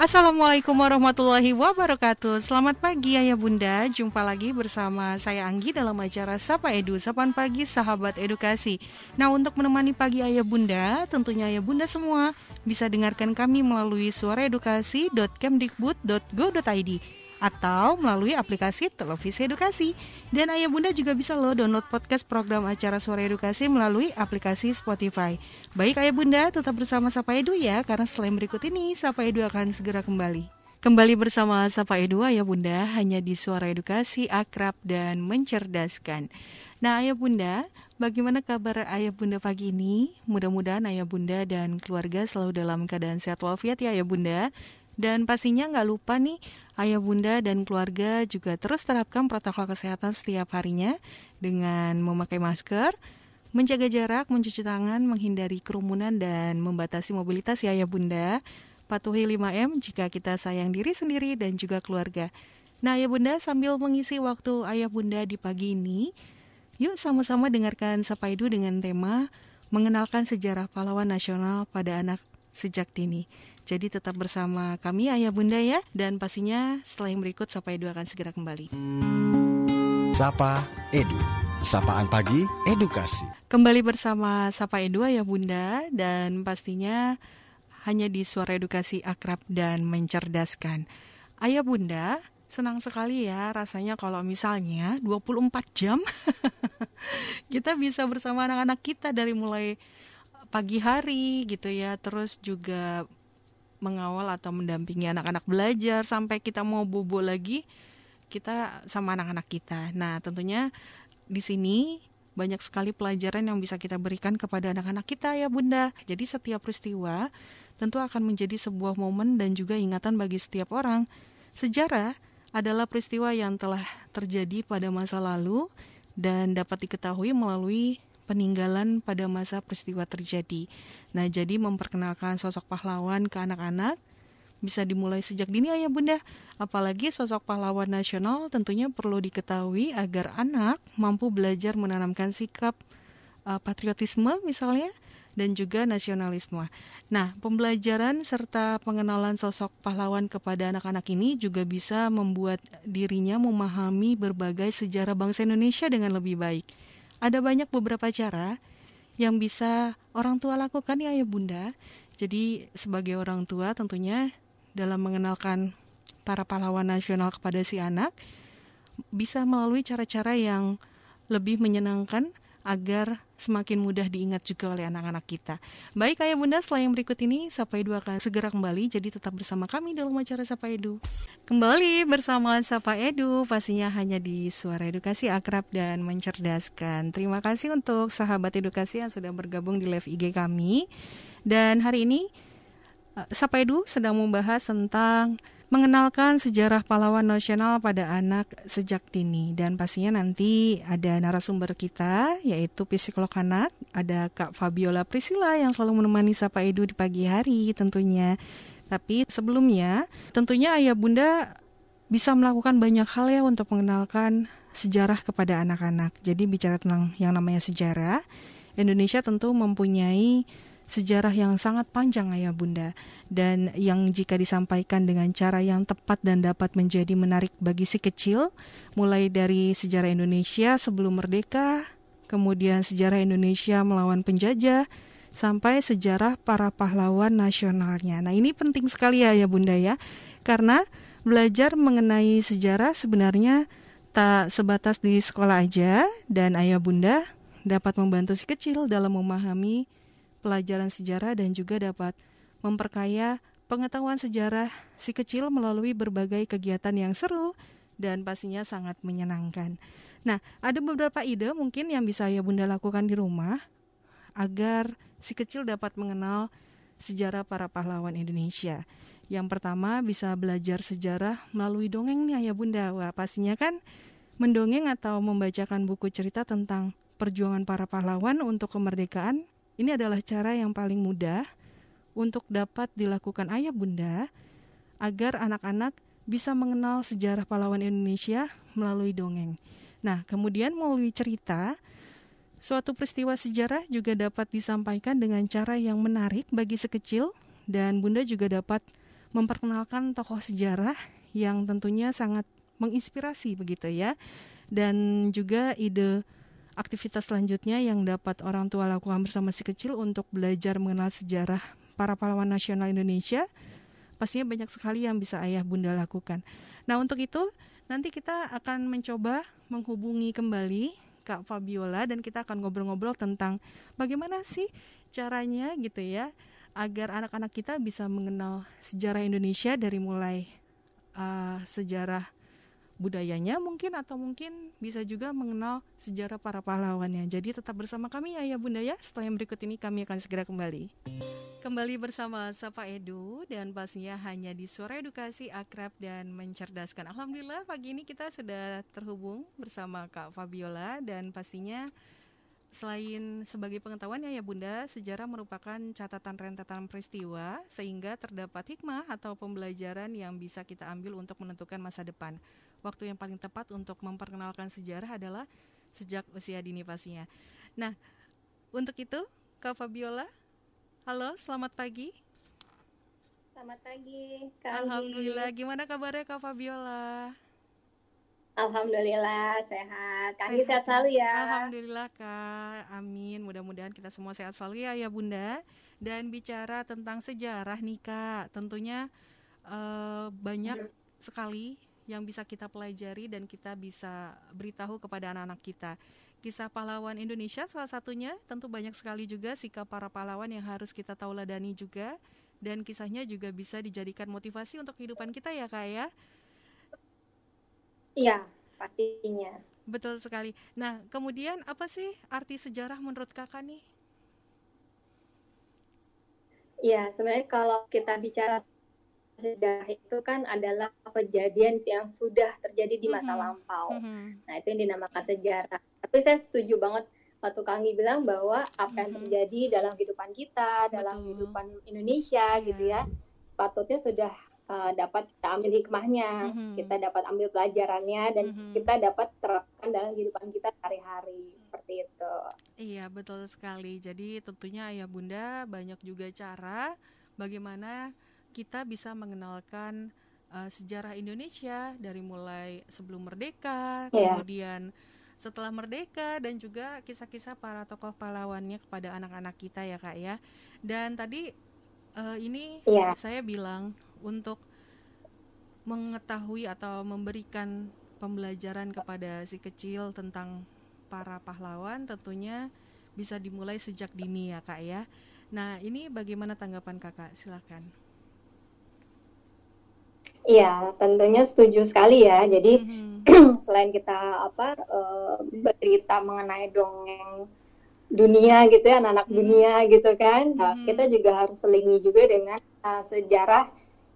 Assalamualaikum warahmatullahi wabarakatuh. Selamat pagi Ayah Bunda. Jumpa lagi bersama saya Anggi dalam acara Sapa Edu Sapan Pagi Sahabat Edukasi. Nah untuk menemani pagi Ayah Bunda Tentunya Ayah Bunda semua Bisa dengarkan kami melalui suaraedukasi.kemdikbud.go.id atau melalui aplikasi televisi edukasi. Dan ayah bunda juga bisa loh download podcast program acara Suara Edukasi melalui aplikasi Spotify. Baik ayah bunda, tetap bersama Sapa Edu ya, karena selain berikut ini, Sapa Edu akan segera kembali. Kembali bersama Sapa Edu ayah bunda, hanya di Suara Edukasi, akrab dan mencerdaskan. Nah ayah bunda, bagaimana kabar ayah bunda pagi ini? Mudah-mudahan ayah bunda dan keluarga selalu dalam keadaan sehat walafiat ya ayah bunda. Dan pastinya nggak lupa nih ayah bunda dan keluarga juga terus terapkan protokol kesehatan setiap harinya dengan memakai masker, menjaga jarak, mencuci tangan, menghindari kerumunan dan membatasi mobilitas ya ayah bunda. Patuhi 5M jika kita sayang diri sendiri dan juga keluarga. Nah ayah bunda sambil mengisi waktu ayah bunda di pagi ini, yuk sama-sama dengarkan Sapaidu dengan tema mengenalkan sejarah pahlawan nasional pada anak sejak dini. Jadi tetap bersama kami Ayah Bunda ya dan pastinya setelah yang berikut Sapa Edu akan segera kembali. Sapa Edu. Sapaan pagi edukasi. Kembali bersama Sapa Edu Ayah Bunda dan pastinya hanya di suara edukasi akrab dan mencerdaskan. Ayah Bunda, senang sekali ya rasanya kalau misalnya 24 jam kita bisa bersama anak-anak kita dari mulai pagi hari gitu ya, terus juga mengawal atau mendampingi anak-anak belajar sampai kita mau bobo lagi kita sama anak-anak kita. Nah, tentunya di sini banyak sekali pelajaran yang bisa kita berikan kepada anak-anak kita ya Bunda. Jadi setiap peristiwa tentu akan menjadi sebuah momen dan juga ingatan bagi setiap orang. Sejarah adalah peristiwa yang telah terjadi pada masa lalu dan dapat diketahui melalui peninggalan pada masa peristiwa terjadi. Nah, jadi memperkenalkan sosok pahlawan ke anak-anak bisa dimulai sejak dini ayah bunda. Apalagi sosok pahlawan nasional tentunya perlu diketahui agar anak mampu belajar menanamkan sikap uh, patriotisme misalnya dan juga nasionalisme. Nah, pembelajaran serta pengenalan sosok pahlawan kepada anak-anak ini juga bisa membuat dirinya memahami berbagai sejarah bangsa Indonesia dengan lebih baik. Ada banyak beberapa cara yang bisa orang tua lakukan ya ya bunda. Jadi sebagai orang tua tentunya dalam mengenalkan para pahlawan nasional kepada si anak bisa melalui cara-cara yang lebih menyenangkan agar semakin mudah diingat juga oleh anak-anak kita. Baik ayah bunda, yang berikut ini Sapa Edu akan segera kembali, jadi tetap bersama kami dalam acara Sapa Edu. Kembali bersama Sapa Edu, pastinya hanya di Suara Edukasi Akrab dan Mencerdaskan. Terima kasih untuk sahabat edukasi yang sudah bergabung di live IG kami. Dan hari ini eh, Sapa Edu sedang membahas tentang mengenalkan sejarah pahlawan nasional pada anak sejak dini. Dan pastinya nanti ada narasumber kita yaitu psikolog anak ada Kak Fabiola Priscilla yang selalu menemani Sapa Edu di pagi hari tentunya. Tapi sebelumnya tentunya ayah bunda bisa melakukan banyak hal ya untuk mengenalkan sejarah kepada anak-anak. Jadi bicara tentang yang namanya sejarah Indonesia tentu mempunyai sejarah yang sangat panjang ayah bunda dan yang jika disampaikan dengan cara yang tepat dan dapat menjadi menarik bagi si kecil mulai dari sejarah Indonesia sebelum merdeka kemudian sejarah Indonesia melawan penjajah sampai sejarah para pahlawan nasionalnya. Nah, ini penting sekali ya Bunda ya. Karena belajar mengenai sejarah sebenarnya tak sebatas di sekolah aja dan ayah Bunda dapat membantu si kecil dalam memahami pelajaran sejarah dan juga dapat memperkaya pengetahuan sejarah si kecil melalui berbagai kegiatan yang seru dan pastinya sangat menyenangkan. Nah, ada beberapa ide mungkin yang bisa ya Bunda lakukan di rumah agar si kecil dapat mengenal sejarah para pahlawan Indonesia. Yang pertama bisa belajar sejarah melalui dongeng nih ya Bunda. Wah, pastinya kan mendongeng atau membacakan buku cerita tentang perjuangan para pahlawan untuk kemerdekaan ini adalah cara yang paling mudah untuk dapat dilakukan ayah bunda agar anak-anak bisa mengenal sejarah pahlawan Indonesia melalui dongeng. Nah, kemudian melalui cerita, suatu peristiwa sejarah juga dapat disampaikan dengan cara yang menarik bagi sekecil dan bunda juga dapat memperkenalkan tokoh sejarah yang tentunya sangat menginspirasi begitu ya. Dan juga ide aktivitas selanjutnya yang dapat orang tua lakukan bersama si kecil untuk belajar mengenal sejarah para pahlawan nasional Indonesia. Pastinya banyak sekali yang bisa ayah bunda lakukan. Nah untuk itu nanti kita akan mencoba menghubungi kembali Kak Fabiola dan kita akan ngobrol-ngobrol tentang bagaimana sih caranya gitu ya agar anak-anak kita bisa mengenal sejarah Indonesia dari mulai uh, sejarah budayanya mungkin atau mungkin bisa juga mengenal sejarah para pahlawannya. Jadi tetap bersama kami Ayah Bunda ya. Setelah yang berikut ini kami akan segera kembali. Kembali bersama Sapa Edu dan pastinya hanya di Suara Edukasi Akrab dan Mencerdaskan. Alhamdulillah pagi ini kita sudah terhubung bersama Kak Fabiola dan pastinya Selain sebagai pengetahuan ya Bunda, sejarah merupakan catatan rentetan peristiwa sehingga terdapat hikmah atau pembelajaran yang bisa kita ambil untuk menentukan masa depan. Waktu yang paling tepat untuk memperkenalkan sejarah adalah sejak usia dini pastinya. Nah, untuk itu Kak Fabiola, halo, selamat pagi. Selamat pagi, Kak Alhamdulillah, gimana kabarnya Kak Fabiola? Alhamdulillah sehat. Kak sehat, sehat selalu ya. Alhamdulillah Kak. Amin. Mudah-mudahan kita semua sehat selalu ya ya Bunda. Dan bicara tentang sejarah nih Kak, tentunya uh, banyak hmm. sekali yang bisa kita pelajari dan kita bisa beritahu kepada anak-anak kita. Kisah pahlawan Indonesia salah satunya tentu banyak sekali juga sikap para pahlawan yang harus kita tauladani juga dan kisahnya juga bisa dijadikan motivasi untuk kehidupan kita ya Kak ya. Iya, pastinya. Betul sekali. Nah, kemudian apa sih arti sejarah menurut kakak nih? Iya, sebenarnya kalau kita bicara sejarah itu kan adalah kejadian yang sudah terjadi di masa mm -hmm. lampau. Mm -hmm. Nah, itu yang dinamakan sejarah. Tapi saya setuju banget waktu Kangi bilang bahwa apa yang mm-hmm. terjadi dalam kehidupan kita, Betul. dalam kehidupan Indonesia yeah. gitu ya, sepatutnya sudah uh, dapat kita ambil hikmahnya, mm-hmm. kita dapat ambil pelajarannya dan mm-hmm. kita dapat terapkan dalam kehidupan kita sehari-hari seperti itu. Iya betul sekali. Jadi tentunya ayah bunda banyak juga cara bagaimana kita bisa mengenalkan uh, sejarah Indonesia dari mulai sebelum merdeka, yeah. kemudian setelah merdeka dan juga kisah-kisah para tokoh pahlawannya kepada anak-anak kita ya kak ya. Dan tadi uh, ini yeah. saya bilang untuk mengetahui atau memberikan pembelajaran kepada si kecil tentang para pahlawan tentunya bisa dimulai sejak dini ya kak ya. Nah ini bagaimana tanggapan kakak? Silakan. Iya, tentunya setuju sekali ya. Jadi mm-hmm. selain kita apa uh, bercerita mengenai dongeng dunia gitu ya, anak-anak mm-hmm. dunia gitu kan, mm-hmm. kita juga harus selingi juga dengan uh, sejarah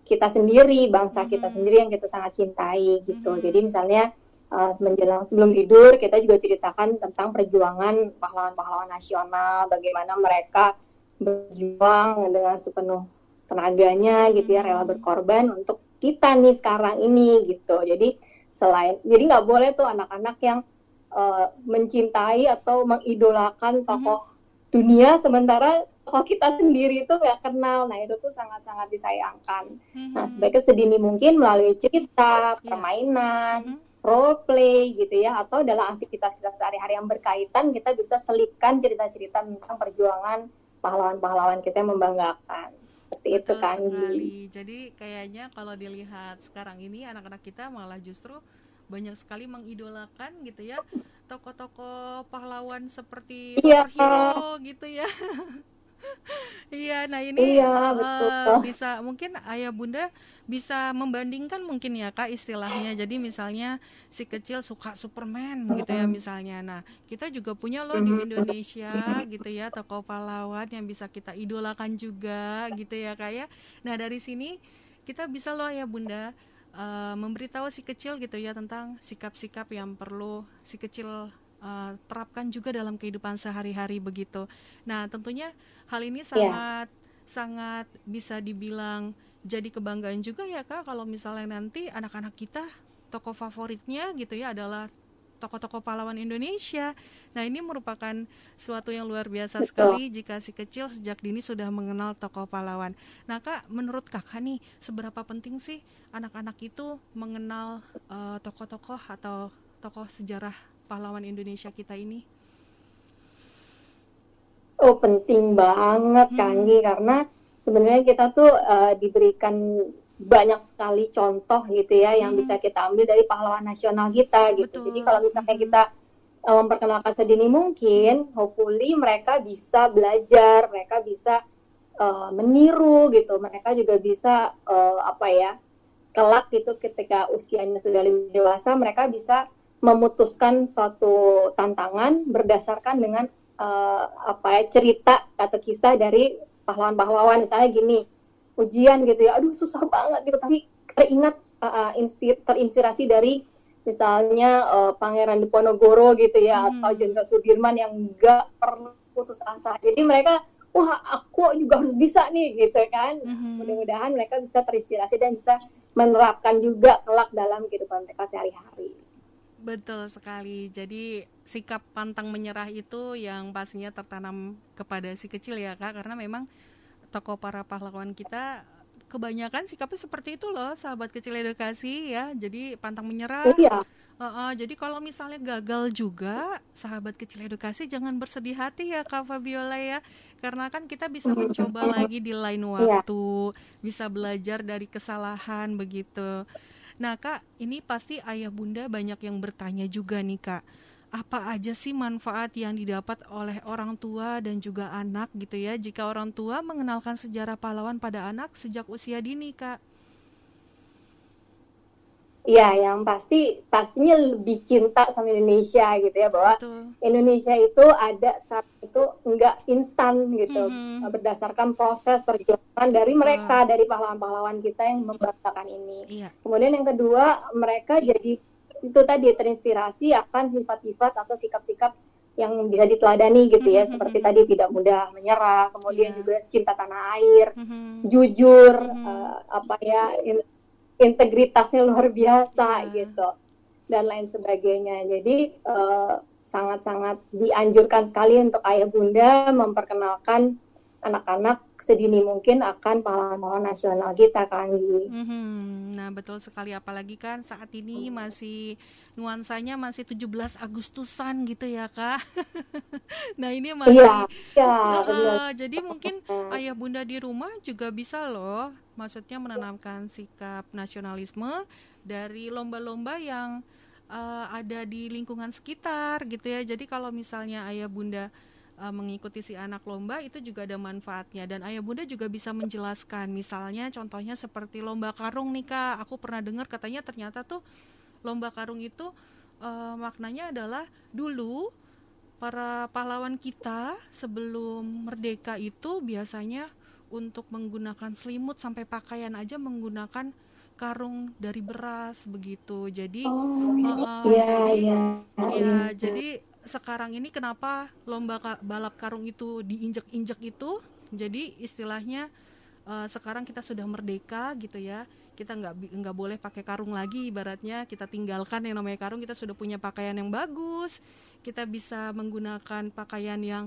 kita sendiri, bangsa kita hmm. sendiri yang kita sangat cintai gitu. Hmm. Jadi misalnya uh, menjelang sebelum tidur kita juga ceritakan tentang perjuangan pahlawan-pahlawan nasional, bagaimana mereka berjuang dengan sepenuh tenaganya gitu ya, rela hmm. berkorban untuk kita nih sekarang ini gitu. Jadi selain jadi nggak boleh tuh anak-anak yang uh, mencintai atau mengidolakan tokoh hmm. dunia sementara kalau kita sendiri itu nggak kenal, nah itu tuh sangat-sangat disayangkan. Mm-hmm. Nah sebaiknya sedini mungkin melalui cerita, yeah. permainan, mm-hmm. role play gitu ya, atau dalam aktivitas kita sehari-hari yang berkaitan kita bisa selipkan cerita-cerita tentang perjuangan pahlawan-pahlawan kita yang membanggakan. Seperti Betul itu kan. Jadi kayaknya kalau dilihat sekarang ini anak-anak kita malah justru banyak sekali mengidolakan gitu ya tokoh-tokoh pahlawan seperti yeah. superhero gitu ya. Iya, nah ini iya, Uh, bisa mungkin ayah bunda bisa membandingkan mungkin ya kak istilahnya. Jadi misalnya si kecil suka Superman gitu ya misalnya. Nah kita juga punya loh di Indonesia gitu ya tokoh pahlawan yang bisa kita idolakan juga gitu ya kak ya. Nah dari sini kita bisa loh ya bunda uh, memberitahu si kecil gitu ya tentang sikap-sikap yang perlu si kecil uh, terapkan juga dalam kehidupan sehari-hari begitu. Nah, tentunya hal ini iya. sangat yeah. sangat bisa dibilang jadi kebanggaan juga ya Kak kalau misalnya nanti anak-anak kita tokoh favoritnya gitu ya adalah tokoh-tokoh pahlawan Indonesia. Nah, ini merupakan suatu yang luar biasa Betul. sekali jika si kecil sejak dini sudah mengenal tokoh pahlawan. Nah, Kak, menurut Kakak nih, seberapa penting sih anak-anak itu mengenal tokoh tokoh-tokoh atau tokoh sejarah pahlawan Indonesia kita ini? Oh, penting banget, hmm. Kanggi, karena sebenarnya kita tuh uh, diberikan banyak sekali contoh gitu ya yang hmm. bisa kita ambil dari pahlawan nasional kita gitu. Betul. Jadi kalau misalnya hmm. kita uh, memperkenalkan sedini mungkin, hopefully mereka bisa belajar, mereka bisa uh, meniru gitu, mereka juga bisa uh, apa ya kelak gitu ketika usianya sudah lebih dewasa, mereka bisa memutuskan suatu tantangan berdasarkan dengan uh, apa ya cerita atau kisah dari pahlawan-pahlawan. Misalnya gini ujian gitu ya. Aduh susah banget gitu. Tapi teringat uh, inspir, terinspirasi dari misalnya uh, Pangeran Diponegoro gitu ya hmm. atau Jenderal Sudirman yang enggak pernah putus asa. Jadi mereka wah aku juga harus bisa nih gitu kan. Hmm. mudah-mudahan mereka bisa terinspirasi dan bisa menerapkan juga kelak dalam kehidupan mereka sehari-hari betul sekali. Jadi sikap pantang menyerah itu yang pastinya tertanam kepada si kecil ya kak. Karena memang tokoh para pahlawan kita kebanyakan sikapnya seperti itu loh sahabat kecil edukasi ya. Jadi pantang menyerah. Iya. uh, uh, jadi kalau misalnya gagal juga sahabat kecil edukasi jangan bersedih hati ya kak Fabiola ya. Karena kan kita bisa mencoba lagi di lain iya. waktu bisa belajar dari kesalahan begitu nah kak ini pasti ayah bunda banyak yang bertanya juga nih kak apa aja sih manfaat yang didapat oleh orang tua dan juga anak gitu ya jika orang tua mengenalkan sejarah pahlawan pada anak sejak usia dini kak? Iya, yang pasti pastinya lebih cinta sama Indonesia gitu ya bahwa Betul. Indonesia itu ada sekarang itu enggak instan gitu mm-hmm. berdasarkan proses perjuangan dari mereka dari pahlawan-pahlawan kita yang membanggakan ini. Iya. Kemudian yang kedua mereka jadi itu tadi terinspirasi akan sifat-sifat atau sikap-sikap yang bisa diteladani gitu ya, mm -hmm. seperti tadi tidak mudah menyerah, kemudian yeah. juga cinta tanah air, mm -hmm. jujur, mm -hmm. uh, apa ya integritasnya luar biasa yeah. gitu, dan lain sebagainya. Jadi sangat eh, sangat-sangat dianjurkan sekali untuk ayah bunda memperkenalkan anak-anak sedini mungkin akan pahlawan-pahlawan nasional kita kan mm-hmm. Nah betul sekali apalagi kan saat ini masih nuansanya masih 17 Agustusan gitu ya kak. nah ini masih iya, iya, uh, jadi mungkin ayah bunda di rumah juga bisa loh, maksudnya menanamkan sikap nasionalisme dari lomba-lomba yang uh, ada di lingkungan sekitar gitu ya. Jadi kalau misalnya ayah bunda uh, mengikuti si anak lomba itu juga ada manfaatnya. Dan ayah bunda juga bisa menjelaskan misalnya contohnya seperti lomba karung nih kak. Aku pernah dengar katanya ternyata tuh lomba karung itu uh, maknanya adalah dulu para pahlawan kita sebelum merdeka itu biasanya untuk menggunakan selimut sampai pakaian aja menggunakan karung dari beras begitu. Jadi oh, uh, iya, iya, ya iya. jadi sekarang ini kenapa lomba balap karung itu diinjak-injak itu jadi istilahnya uh, sekarang kita sudah merdeka gitu ya kita nggak nggak boleh pakai karung lagi ibaratnya kita tinggalkan yang namanya karung kita sudah punya pakaian yang bagus kita bisa menggunakan pakaian yang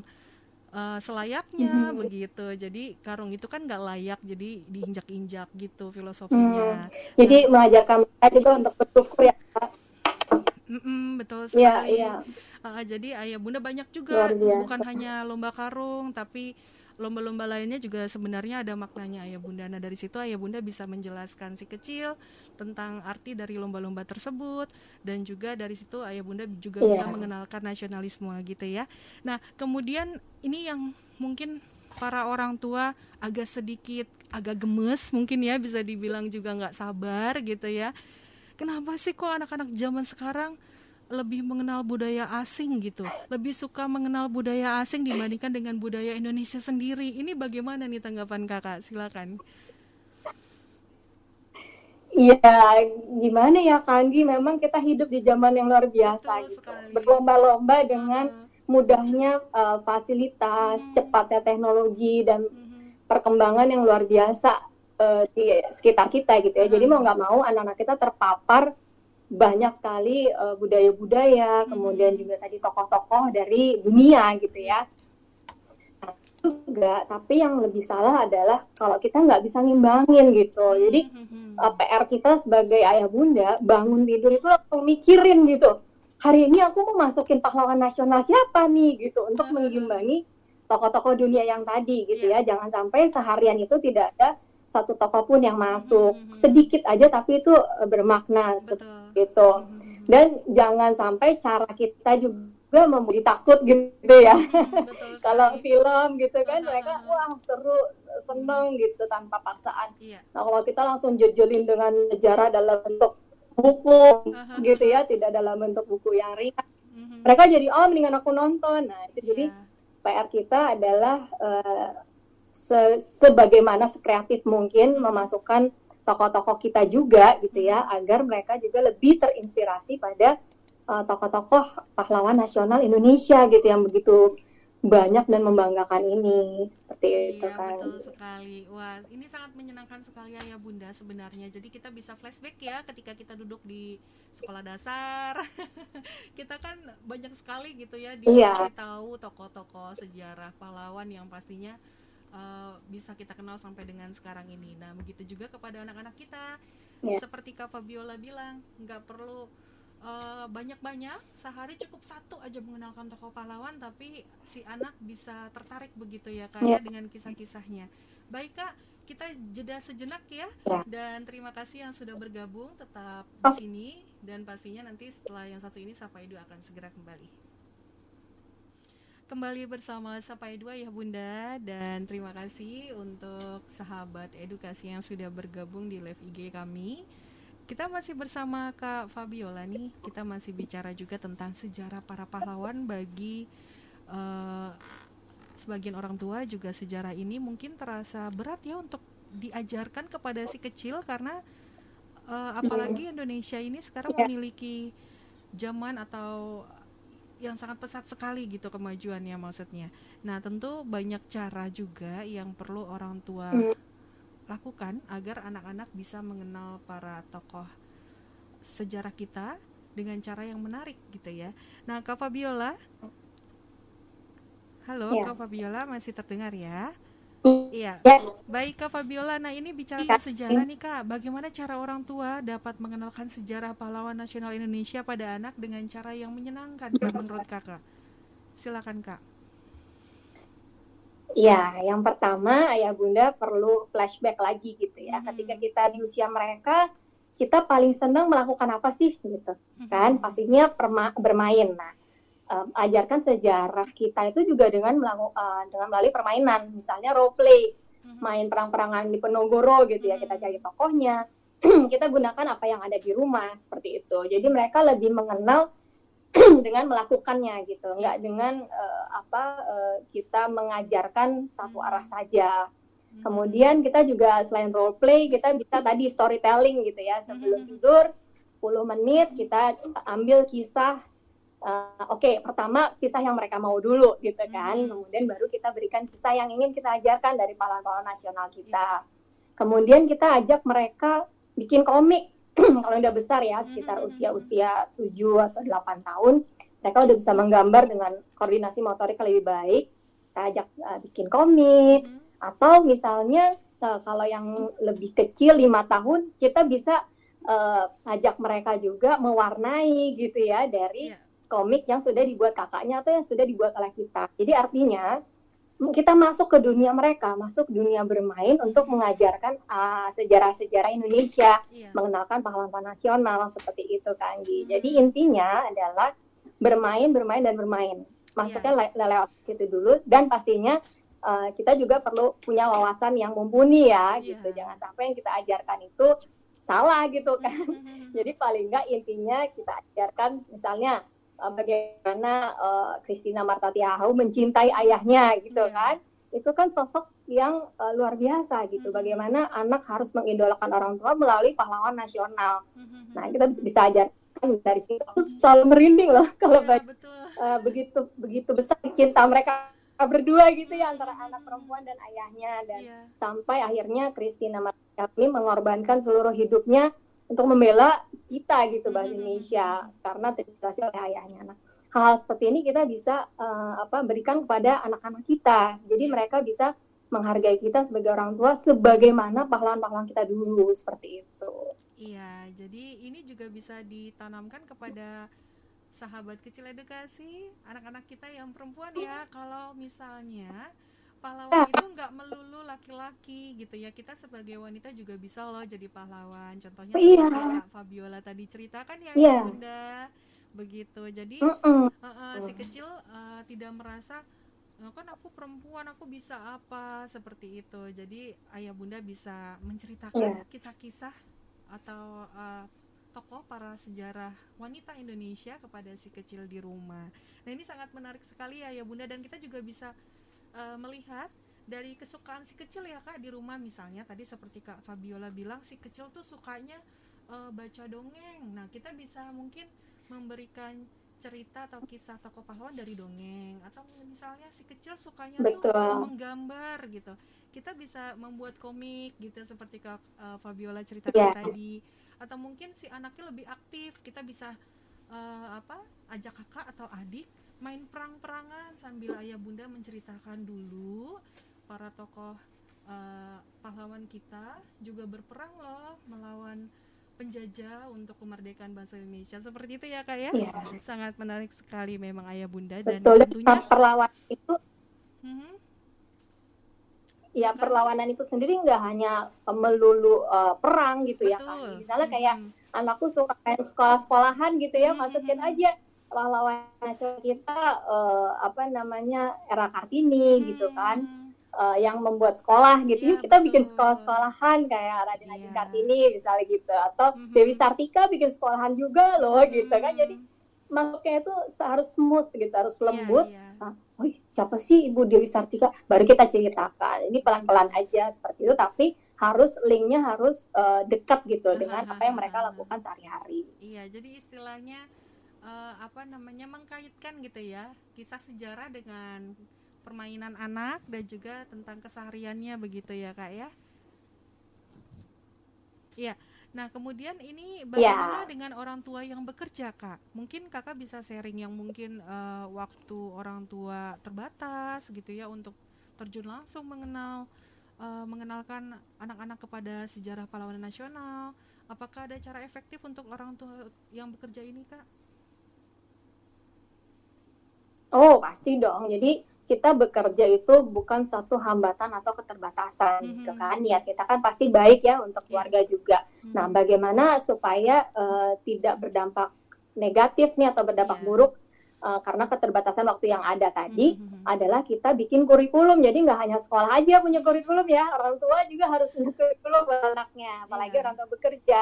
uh, selayaknya mm-hmm. begitu jadi karung itu kan nggak layak jadi diinjak-injak gitu filosofinya mm. jadi nah, mengajarkan kita juga untuk bersyukur ya Mm-mm, betul iya, sekali. Yeah, yeah. Uh, jadi ayah bunda banyak juga bukan hanya lomba karung tapi lomba-lomba lainnya juga sebenarnya ada maknanya ayah bunda. Nah dari situ ayah bunda bisa menjelaskan si kecil tentang arti dari lomba-lomba tersebut dan juga dari situ ayah bunda juga yeah. bisa mengenalkan nasionalisme gitu ya. Nah kemudian ini yang mungkin para orang tua agak sedikit agak gemes mungkin ya bisa dibilang juga nggak sabar gitu ya kenapa sih kok anak-anak zaman sekarang lebih mengenal budaya asing gitu, lebih suka mengenal budaya asing dibandingkan dengan budaya Indonesia sendiri. Ini bagaimana nih tanggapan kakak? Silakan. Iya, gimana ya Kanggi? Memang kita hidup di zaman yang luar biasa Betul gitu. Berlomba-lomba dengan mudahnya uh, fasilitas, hmm. cepatnya teknologi dan hmm. perkembangan yang luar biasa uh, di sekitar kita gitu ya. Hmm. Jadi mau nggak mau anak-anak kita terpapar banyak sekali budaya budaya-budaya, hmm. kemudian juga tadi tokoh-tokoh dari dunia gitu ya. Juga, tapi yang lebih salah adalah kalau kita nggak bisa ngimbangin gitu. Jadi hmm. uh, PR kita sebagai ayah bunda bangun tidur itu langsung mikirin gitu. Hari ini aku mau masukin pahlawan nasional siapa nih gitu untuk mengimbangi tokoh-tokoh dunia yang tadi gitu yeah. ya. Jangan sampai seharian itu tidak ada satu tokoh pun yang masuk -hmm. sedikit aja tapi itu eh, bermakna gitu dan jangan sampai cara kita juga memberi takut gitu ya kalau film gitu kan mereka wah seru seneng gitu tanpa paksaan yeah. nah kalau kita langsung jejelin dengan sejarah dalam bentuk buku gitu ya tidak dalam bentuk buku yang ringan -hmm. mereka jadi oh mendingan aku nonton nah itu yeah. jadi iya. PR kita adalah uh, se sebagaimana sekreatif mungkin memasukkan tokoh-tokoh kita juga gitu ya agar mereka juga lebih terinspirasi pada uh, tokoh-tokoh pahlawan nasional Indonesia gitu yang begitu banyak dan membanggakan ini seperti iya, itu kan. betul sekali. Wah, ini sangat menyenangkan sekali ya Bunda sebenarnya. Jadi kita bisa flashback ya ketika kita duduk di sekolah dasar. kita kan banyak sekali gitu ya dikasih iya. tahu tokoh-tokoh sejarah pahlawan yang pastinya uh, bisa kita kenal sampai dengan sekarang ini. Nah, begitu juga kepada anak-anak kita. Yeah. Seperti Kak Fabiola bilang, nggak perlu uh, banyak-banyak, sehari cukup satu aja mengenalkan tokoh pahlawan, tapi si anak bisa tertarik begitu ya Kak yeah. dengan kisah-kisahnya. Baik Kak, kita jeda sejenak ya, yeah. dan terima kasih yang sudah bergabung tetap di sini dan pastinya nanti setelah yang satu ini Sapa Edu akan segera kembali. Kembali bersama Sapa Edu ya Bunda dan terima kasih untuk sahabat edukasi yang sudah bergabung di live IG kami. Kita masih bersama Kak Fabiola nih. Kita masih bicara juga tentang sejarah para pahlawan bagi uh, sebagian orang tua juga sejarah ini mungkin terasa berat ya untuk diajarkan kepada si kecil karena uh, apalagi Indonesia ini sekarang iya. memiliki zaman atau yang sangat pesat sekali gitu kemajuannya maksudnya. Nah, tentu banyak cara juga yang perlu orang tua hmm. lakukan agar anak-anak bisa mengenal para tokoh sejarah kita dengan cara yang menarik gitu ya. Nah, Kak Fabiola Halo, ya. Kak Fabiola masih terdengar ya? Iya. Ya. Baik Kak Fabiola, nah ini bicara ya. sejarah nih Kak. Bagaimana cara orang tua dapat mengenalkan sejarah pahlawan nasional Indonesia pada anak dengan cara yang menyenangkan Kak menurut Kakak? Silakan Kak. Ya, yang pertama ayah bunda perlu flashback lagi gitu ya. Hmm. Ketika kita di usia mereka, kita paling senang melakukan apa sih gitu, hmm. kan? Pastinya bermain. Nah, um, ajarkan sejarah kita itu juga dengan melakukan uh, dengan melalui permainan. Misalnya role play mm-hmm. main perang-perangan di Penogoro gitu ya kita mm-hmm. cari tokohnya kita gunakan apa yang ada di rumah seperti itu. Jadi mereka lebih mengenal dengan melakukannya gitu. Nggak dengan uh, apa uh, kita mengajarkan satu arah mm-hmm. saja. Kemudian kita juga selain role play kita bisa tadi storytelling gitu ya. Sebelum tidur 10 menit kita ambil kisah uh, oke okay, pertama kisah yang mereka mau dulu gitu kan. Hmm. kemudian baru kita berikan kisah yang ingin kita ajarkan dari pahlawan-pahlawan nasional kita. Kemudian kita ajak mereka bikin komik. Kalau udah besar ya sekitar hmm. usia-usia 7 atau 8 tahun mereka udah bisa menggambar dengan koordinasi motorik lebih baik. Kita ajak uh, bikin komik. Hmm. atau misalnya uh, kalau yang lebih kecil lima tahun kita bisa uh, ajak mereka juga mewarnai gitu ya dari yeah komik yang sudah dibuat kakaknya atau yang sudah dibuat oleh kita. Jadi artinya kita masuk ke dunia mereka, masuk dunia bermain untuk mengajarkan uh, sejarah-sejarah Indonesia, yeah. mengenalkan pahlawan nasional seperti itu kan. Hmm. Jadi intinya adalah bermain, bermain dan bermain. Masuknya yeah. le lewat situ dulu dan pastinya uh, kita juga perlu punya wawasan yang mumpuni ya yeah. gitu. Jangan sampai yang kita ajarkan itu salah gitu kan. Hmm. Jadi paling enggak intinya kita ajarkan misalnya uh, bagaimana uh, Christina Marta Tiahau mencintai ayahnya gitu yeah. kan itu kan sosok yang uh, luar biasa gitu. Mm -hmm. Bagaimana anak harus mengidolakan orang tua melalui pahlawan nasional. Mm -hmm. Nah kita bisa ajarkan dari situ. Aku selalu merinding loh kalau yeah, uh, begitu begitu besar cinta mereka berdua gitu ya antara anak perempuan dan ayahnya dan yeah. sampai akhirnya Christina Marta ini mengorbankan seluruh hidupnya untuk membela kita gitu bahasa Indonesia karena terinspirasi oleh ayahnya. Nah, hal-hal seperti ini kita bisa uh, apa berikan kepada anak-anak kita. Jadi mereka bisa menghargai kita sebagai orang tua sebagaimana pahlawan-pahlawan kita dulu seperti itu. Iya, jadi ini juga bisa ditanamkan kepada sahabat kecil edukasi, anak-anak kita yang perempuan ya. Kalau misalnya pahlawan itu nggak melulu laki-laki gitu ya kita sebagai wanita juga bisa loh jadi pahlawan contohnya iya. Kak Fabiola tadi ceritakan ya yeah. bunda begitu jadi uh -uh. Uh -uh, si kecil uh, tidak merasa kan aku perempuan aku bisa apa seperti itu jadi ayah bunda bisa menceritakan iya. kisah-kisah yeah. atau uh, tokoh para sejarah wanita Indonesia kepada si kecil di rumah. Nah ini sangat menarik sekali ya ya bunda dan kita juga bisa uh, melihat dari kesukaan si kecil ya kak di rumah misalnya. Tadi seperti kak Fabiola bilang si kecil tuh sukanya uh, baca dongeng. Nah kita bisa mungkin memberikan cerita atau kisah tokoh pahlawan dari dongeng. Atau misalnya si kecil sukanya Betul. tuh menggambar gitu. Kita bisa membuat komik gitu seperti kak uh, Fabiola ceritakan yeah. tadi. Atau mungkin si anaknya lebih aktif. Kita bisa uh, apa ajak kakak atau adik main perang-perangan sambil ayah bunda menceritakan dulu para tokoh uh, pahlawan kita juga berperang loh melawan penjajah untuk kemerdekaan bahasa Indonesia seperti itu ya kak ya, ya. sangat menarik sekali memang ayah bunda dan Betul, tentunya perlawanan itu hmm? ya perlawanan itu sendiri nggak hanya melulu uh, perang gitu Betul. ya kan misalnya kayak hmm. anakku suka main sekolah-sekolahan gitu ya hmm. masukin aja pahlawan nasional kita uh, apa namanya era Kartini hmm. gitu kan uh, yang membuat sekolah gitu ya, kita betul. bikin sekolah-sekolahan kayak Raden Ajeng ya. Kartini misalnya gitu atau hmm. Dewi Sartika bikin sekolahan juga loh hmm. gitu kan jadi masuknya itu harus smooth gitu harus iya, lembut ya, ya. oh siapa sih Ibu Dewi Sartika baru kita ceritakan ini pelan-pelan aja seperti itu tapi harus linknya harus uh, dekat gitu dengan apa yang mereka lakukan sehari-hari iya jadi istilahnya uh, apa namanya mengkaitkan gitu ya kisah sejarah dengan permainan anak dan juga tentang kesehariannya begitu ya kak ya Iya. Nah, kemudian ini bagaimana ya. dengan orang tua yang bekerja, Kak? Mungkin Kakak bisa sharing yang mungkin uh, waktu orang tua terbatas gitu ya untuk terjun langsung mengenal uh, mengenalkan anak-anak kepada sejarah pahlawan nasional. Apakah ada cara efektif untuk orang tua yang bekerja ini, Kak? Oh, pasti dong. Jadi kita bekerja itu bukan satu hambatan atau keterbatasan mm -hmm. gitu kan. Niat kita kan pasti baik ya untuk iya. keluarga juga. Mm -hmm. Nah, bagaimana supaya uh, tidak berdampak negatif nih atau berdampak yeah. buruk uh, karena keterbatasan waktu yang ada tadi mm -hmm. adalah kita bikin kurikulum. Jadi nggak hanya sekolah aja punya kurikulum ya, orang tua juga harus punya kurikulum anaknya, apalagi yeah. orang tua bekerja.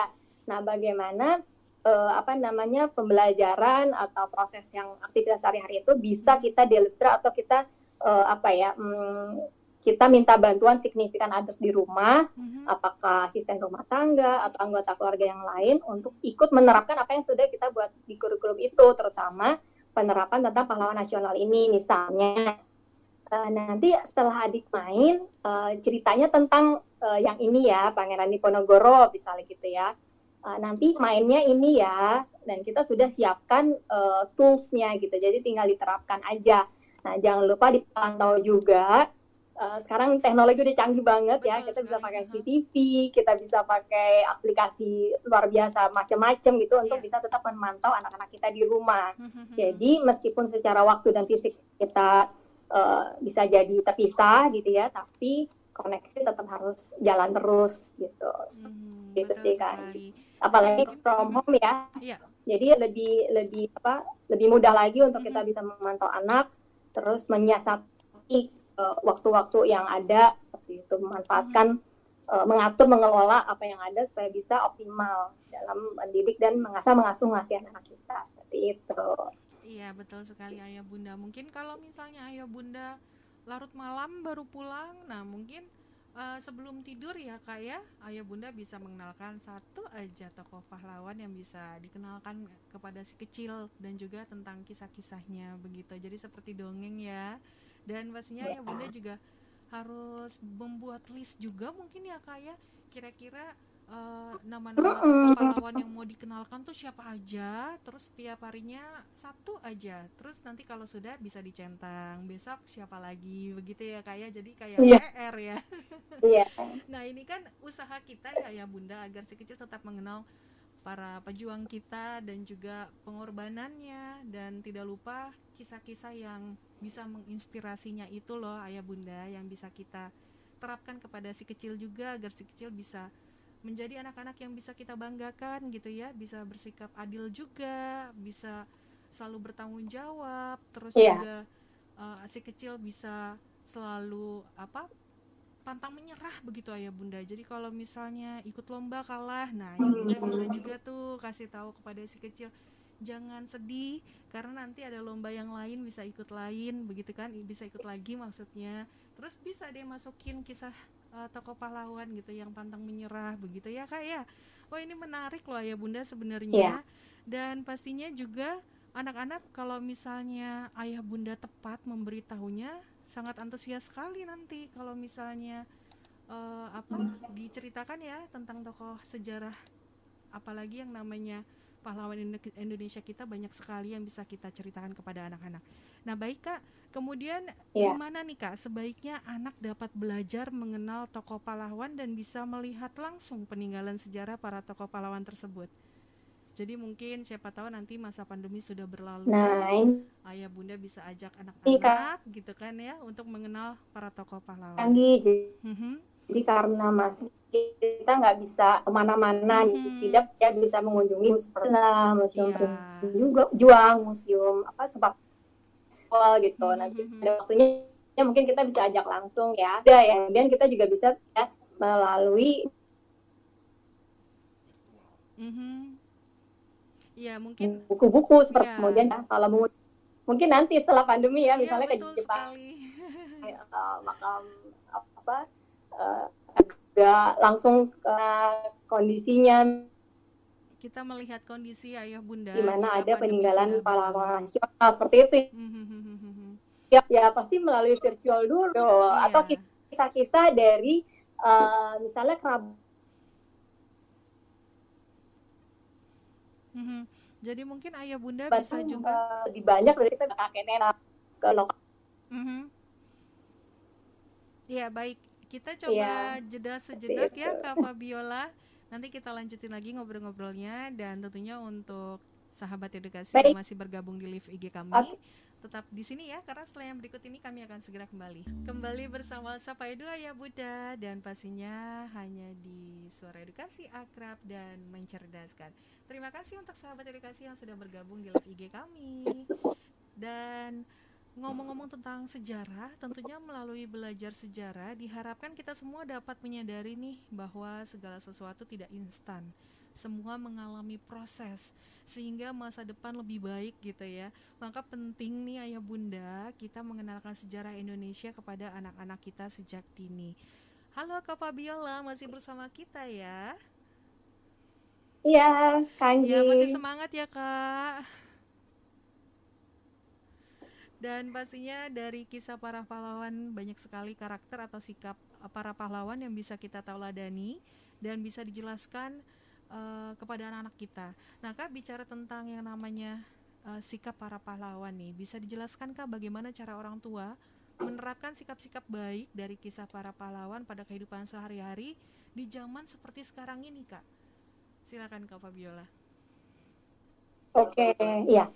Nah, bagaimana uh, apa namanya pembelajaran atau proses yang aktivitas sehari-hari itu bisa kita deliver atau kita uh, apa ya um, kita minta bantuan signifikan others di rumah, mm-hmm. apakah asisten rumah tangga atau anggota keluarga yang lain untuk ikut menerapkan apa yang sudah kita buat di kurikulum itu, terutama penerapan tentang pahlawan nasional ini. Misalnya, uh, nanti setelah adik main, uh, ceritanya tentang uh, yang ini ya, Pangeran Diponegoro, misalnya gitu ya uh, nanti mainnya ini ya. Dan kita sudah siapkan uh, toolsnya gitu. Jadi tinggal diterapkan aja. Nah jangan lupa dipantau juga. Uh, sekarang teknologi udah canggih banget ya. Kita bisa pakai CCTV kita bisa pakai aplikasi luar biasa macam-macam gitu untuk iya. bisa tetap memantau anak-anak kita di rumah. Hmm, hmm, hmm, jadi meskipun secara waktu dan fisik kita uh, bisa jadi terpisah gitu ya tapi koneksi tetap harus jalan terus gitu hmm, gitu sih kan apalagi from home ya. Iya. Jadi lebih lebih apa lebih mudah lagi untuk mm -hmm. kita bisa memantau anak, terus menyiasati uh, waktu-waktu yang ada seperti itu, memanfaatkan mm -hmm. uh, mengatur mengelola apa yang ada supaya bisa optimal dalam mendidik dan mengasah mengasuh ngasih anak kita seperti itu. Iya betul sekali ayah bunda. Mungkin kalau misalnya ayah bunda larut malam baru pulang, nah mungkin uh, sebelum tidur ya kak ya. Ayah bunda bisa mengenalkan satu aja tokoh pahlawan yang bisa dikenalkan kepada si kecil dan juga tentang kisah-kisahnya begitu. Jadi seperti dongeng ya. Dan pastinya ayah bunda juga harus membuat list juga mungkin ya kak ya. Kira-kira uh, nama-nama pahlawan yang mau dikenalkan tuh siapa aja? Terus setiap harinya satu aja. Terus nanti kalau sudah bisa dicentang. Besok siapa lagi? Begitu ya kayak ya? jadi kayak yeah. PR ya. Yeah. nah ini kan usaha kita ya ya bunda agar si kecil tetap mengenal para pejuang kita dan juga pengorbanannya. Dan tidak lupa kisah-kisah yang bisa menginspirasinya itu loh ayah bunda yang bisa kita terapkan kepada si kecil juga agar si kecil bisa menjadi anak-anak yang bisa kita banggakan gitu ya. Bisa bersikap adil juga bisa selalu bertanggung jawab terus yeah. juga uh, si kecil bisa selalu apa pantang menyerah begitu ayah bunda. Jadi kalau misalnya ikut lomba kalah nah ya bunda bisa juga tuh kasih tahu kepada si kecil jangan sedih karena nanti ada lomba yang lain bisa ikut lain begitu kan bisa ikut lagi maksudnya. Terus bisa dia masukin kisah uh, tokoh pahlawan gitu yang pantang menyerah begitu ya kak ya oh ini menarik loh ayah bunda sebenarnya yeah. dan pastinya juga anak-anak kalau misalnya ayah bunda tepat memberitahunya sangat antusias sekali nanti kalau misalnya uh, apa diceritakan ya tentang tokoh sejarah apalagi yang namanya pahlawan Indonesia kita banyak sekali yang bisa kita ceritakan kepada anak-anak. Nah, baik Kak, kemudian yeah. gimana nih Kak sebaiknya anak dapat belajar mengenal tokoh pahlawan dan bisa melihat langsung peninggalan sejarah para tokoh pahlawan tersebut? Jadi mungkin siapa tahu nanti masa pandemi sudah berlalu, nah, ayah bunda bisa ajak anak-anak gitu kan ya untuk mengenal para tokoh pahlawan. Canggih, mm-hmm. jadi karena masih kita nggak bisa ke mana-mana gitu, tidak ya bisa mengunjungi seperti museum yeah. juga juang, museum apa sebab gitu. Mm-hmm. Nanti ada waktunya ya mungkin kita bisa ajak langsung ya. Ada ya, dan kita juga bisa ya melalui mm-hmm Iya mungkin buku-buku seperti ya. kemudian ya, kalau mau mungkin nanti setelah pandemi ya, iya, misalnya ke Jepang ya, uh, makam apa uh, agak langsung uh, kondisinya kita melihat kondisi ayah bunda di mana ada peninggalan pahlawan nasional seperti itu hmm, hmm, hmm, ya ya pasti melalui virtual dulu iya. atau kisah-kisah dari uh, misalnya kerabat Mm-hmm. Jadi mungkin ayah bunda bisa juga lebih banyak dari kita kakek nenek ke lokal. Mm-hmm. Ya baik, kita coba ya, jeda sejenak ya Kak Fabiola. Nanti kita lanjutin lagi ngobrol-ngobrolnya dan tentunya untuk sahabat edukasi baik. yang masih bergabung di live IG kami. Okay tetap di sini ya karena setelah yang berikut ini kami akan segera kembali. Kembali bersama Sapa Edu Ayah Buddha dan pastinya hanya di Suara Edukasi Akrab dan Mencerdaskan. Terima kasih untuk sahabat edukasi yang sudah bergabung di live IG kami. Dan ngomong-ngomong tentang sejarah, tentunya melalui belajar sejarah diharapkan kita semua dapat menyadari nih bahwa segala sesuatu tidak instan semua mengalami proses sehingga masa depan lebih baik gitu ya. Maka penting nih ayah bunda kita mengenalkan sejarah Indonesia kepada anak-anak kita sejak dini. Halo Kak Fabiola, masih bersama kita ya? Iya, Kanji. Ya, masih semangat ya Kak. Dan pastinya dari kisah para pahlawan banyak sekali karakter atau sikap para pahlawan yang bisa kita tauladani dan bisa dijelaskan uh, kepada anak-anak kita. Nah, Kak bicara tentang yang namanya uh, sikap para pahlawan nih, bisa dijelaskan Kak bagaimana cara orang tua menerapkan sikap-sikap baik dari kisah para pahlawan pada kehidupan sehari-hari di zaman seperti sekarang ini, Kak? Silakan Kak Fabiola. Oke, iya.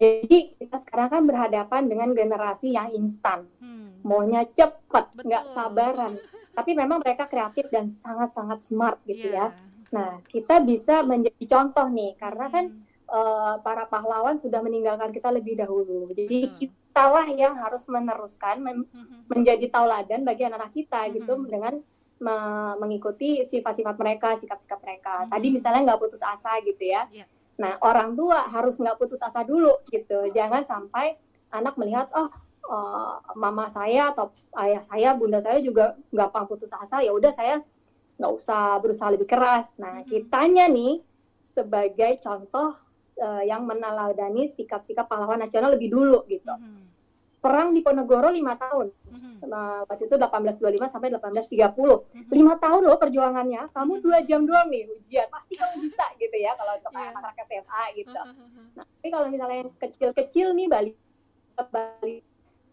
Jadi kita sekarang kan berhadapan dengan generasi yang instan, hmm. maunya cepat, nggak sabaran. Tapi memang mereka kreatif dan sangat-sangat smart gitu yeah. ya Nah, kita bisa menjadi contoh nih, karena kan uh, para pahlawan sudah meninggalkan kita lebih dahulu. Jadi hmm. kitalah yang harus meneruskan, men hmm. menjadi tauladan bagi anak-anak kita hmm. gitu dengan me mengikuti sifat-sifat mereka, sikap-sikap mereka. Hmm. Tadi misalnya nggak putus asa gitu ya. Yeah. Nah, orang tua harus nggak putus asa dulu gitu. Jangan sampai anak melihat, oh uh, mama saya atau ayah saya, bunda saya juga gampang putus asa. Ya udah saya nggak usah berusaha lebih keras. Nah, kitanya nih sebagai contoh uh, yang meneladani sikap-sikap pahlawan nasional lebih dulu gitu. Mm-hmm. Perang di Ponegoro lima tahun. Mhm. Sama waktu itu 1825 sampai 1830. Lima tahun loh perjuangannya. Kamu dua jam doang nih ujian. Pasti kamu bisa gitu ya kalau untuk Iya. anak-anak SMA gitu. Mhm. Nah, tapi kalau misalnya yang kecil-kecil nih Bali, Bali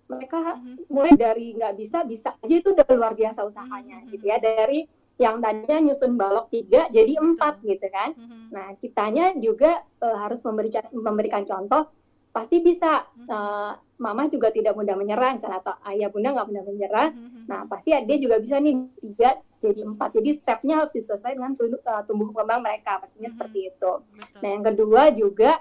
mereka Mhm. mulai dari nggak bisa bisa aja itu udah luar biasa usahanya Mhm. gitu ya dari yang tadinya nyusun balok tiga jadi empat gitu kan. Mhm. Nah kitanya juga eh, harus memberikan memberikan contoh pasti bisa. Eh, mama juga tidak mudah menyerah misalnya atau ayah bunda nggak mudah menyerah. Mhm. Nah pasti dia juga bisa nih tiga jadi empat. Jadi stepnya harus disesuaikan dengan tumbuh, eh, tumbuh kembang mereka pastinya Mhm. seperti itu. Betul. Nah yang kedua juga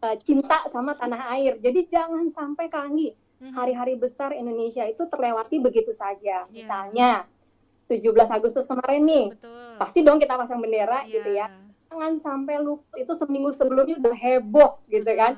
eh, cinta sama tanah air. Jadi jangan sampai kangi hari-hari besar Indonesia itu terlewati begitu saja. Iya. Misalnya 17 Agustus kemarin nih, Betul. pasti dong kita pasang bendera Iya. gitu ya. Jangan sampai lupa itu seminggu sebelumnya udah heboh gitu kan.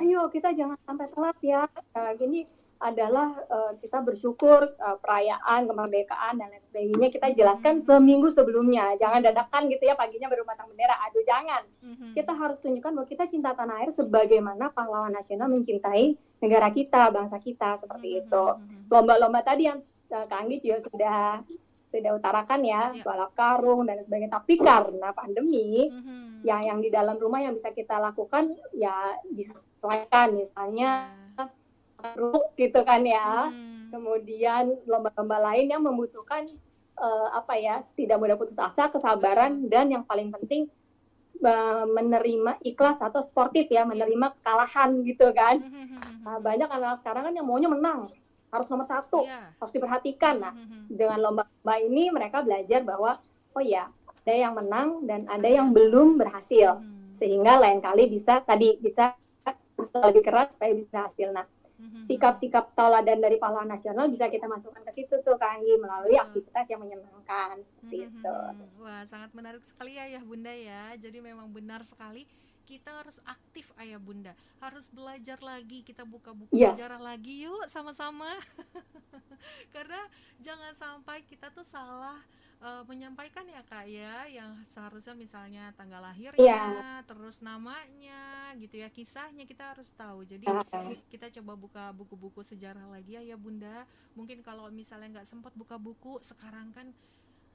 Ayo kita jangan sampai telat ya. Nah, gini adalah eh, kita bersyukur eh, perayaan kemerdekaan dan lain sebagainya kita jelaskan seminggu sebelumnya. Jangan dadakan gitu ya paginya baru pasang bendera. Aduh jangan. Mhm. Kita harus tunjukkan bahwa kita cinta tanah air sebagaimana pahlawan nasional mencintai negara kita, bangsa kita seperti Mhm. itu. Mhm. Lomba-lomba tadi yang eh, Kak Anggi juga sudah sudah utarakan ya, Iya. balap karung dan sebagainya. Tapi karena pandemi, Mhm. yang yang di dalam rumah yang bisa kita lakukan ya disesuaikan misalnya Iya. karung gitu kan ya. Mhm. Kemudian lomba-lomba lain yang membutuhkan eh, apa ya, tidak mudah putus asa, kesabaran dan yang paling penting eh, menerima ikhlas atau sportif ya, menerima kekalahan gitu kan. Mhm. Nah, banyak anak-anak sekarang kan yang maunya menang, harus nomor satu, Iya. harus diperhatikan. Nah, Mhm. dengan lomba-lomba ini mereka belajar bahwa oh ya ada yang menang dan ada yang belum berhasil Mhm. sehingga lain kali bisa tadi bisa lebih keras supaya bisa hasil. Nah, Mhm. sikap-sikap tauladan dari pahlawan nasional bisa kita masukkan ke situ tuh Kak Anggi melalui Betul. aktivitas yang menyenangkan seperti Mhm. itu. Wah, sangat menarik sekali ya, ya Bunda ya. Jadi memang benar sekali kita harus aktif ayah bunda harus belajar lagi kita buka buku Iya. sejarah lagi yuk sama-sama karena jangan sampai kita tuh salah eh, menyampaikan ya kak ya yang seharusnya misalnya tanggal lahirnya Iya. terus namanya gitu ya kisahnya kita harus tahu jadi Ah. kita coba buka buku-buku sejarah lagi ya ya bunda mungkin kalau misalnya nggak sempat buka buku sekarang kan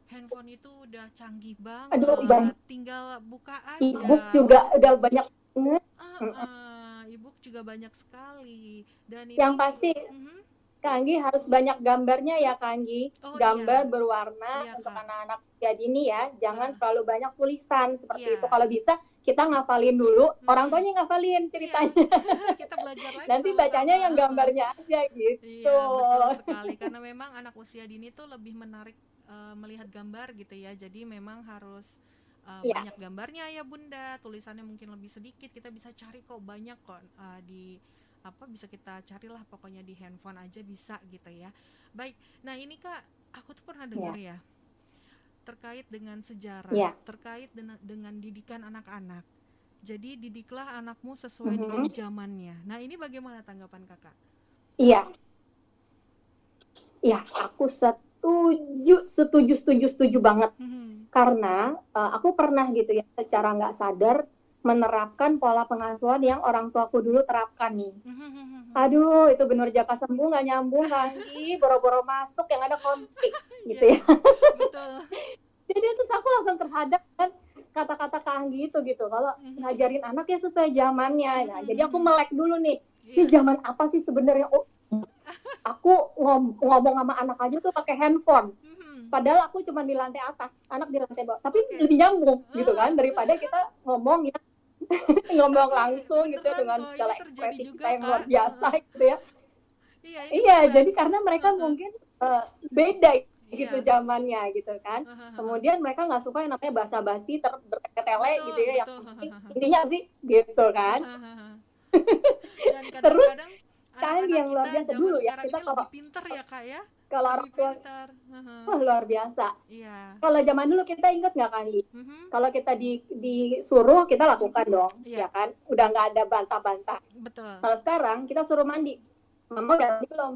handphone itu udah canggih banget Aduh, Bang. tinggal buka aja E-book juga udah banyak banget. Ah, ah, e-book juga banyak sekali dan ini Yang pasti Mhm. Kak Anggi harus banyak gambarnya ya Kak Anggi. Oh, Gambar iya. berwarna Iya, untuk anak-anak usia dini ya. Jangan Ah. terlalu banyak tulisan seperti Iya. itu. Kalau bisa kita ngafalin dulu, Mhm. orang tuanya ngafalin ceritanya. kita belajar lagi Nanti bacanya yang gambarnya aja gitu. Iya betul sekali karena memang anak usia dini tuh lebih menarik eh, melihat gambar gitu ya. Jadi memang harus eh, Iya. banyak gambarnya ya bunda. Tulisannya mungkin lebih sedikit. Kita bisa cari kok banyak kok eh, di apa bisa kita carilah pokoknya di handphone aja bisa gitu ya. Baik. Nah ini kak aku tuh pernah dengar ya terkait dengan sejarah Iya. terkait dengan dengan didikan anak-anak. Jadi didiklah anakmu sesuai Mhm. dengan zamannya. Nah ini bagaimana tanggapan kakak? Iya. Iya, aku setuju, setuju, setuju, setuju banget. Mhm. Karena eh, aku pernah gitu ya, secara nggak sadar menerapkan pola pengasuhan yang orang tuaku dulu terapkan nih. Mhm. Aduh, itu benar jaka sembuh nggak nyambung Kanggi, boro-boro masuk yang ada konflik gitu ya. betul Jadi terus aku langsung terhadap kan kata-kata Kanggi itu gitu. Kalau ngajarin anak ya sesuai zamannya. Nah, jadi aku melek dulu nih. Ini Iya. zaman apa sih sebenarnya? Oh, aku ngom- ngomong sama anak aja tuh pakai handphone. Mhm. Padahal aku cuma di lantai atas, anak di lantai bawah. Tapi lebih nyambung gitu kan daripada kita ngomong ya ngomong langsung gitu Beneran dengan ini segala ekspresi juga, kita yang luar biasa gitu ya. iya Iya, jadi karena mereka Heeh. mungkin eh, beda gitu Iya. zamannya gitu kan. Kemudian mereka nggak suka yang namanya basa-basi ter bertele gitu ya. Yang betul. intinya sih gitu kan. Dan Terus, kadang-kadang kan anak-anak yang luar biasa dulu ya, kita kalau- pinter ya kak ya Kalau orang tua wah luar biasa. iya Kalau zaman dulu kita inget nggak kan? Gi? Mhm. Kalau kita di disuruh kita lakukan dong, Iya. ya kan? Udah nggak ada bantah-bantah. betul Kalau sekarang kita suruh mandi, mama udah mandi belum?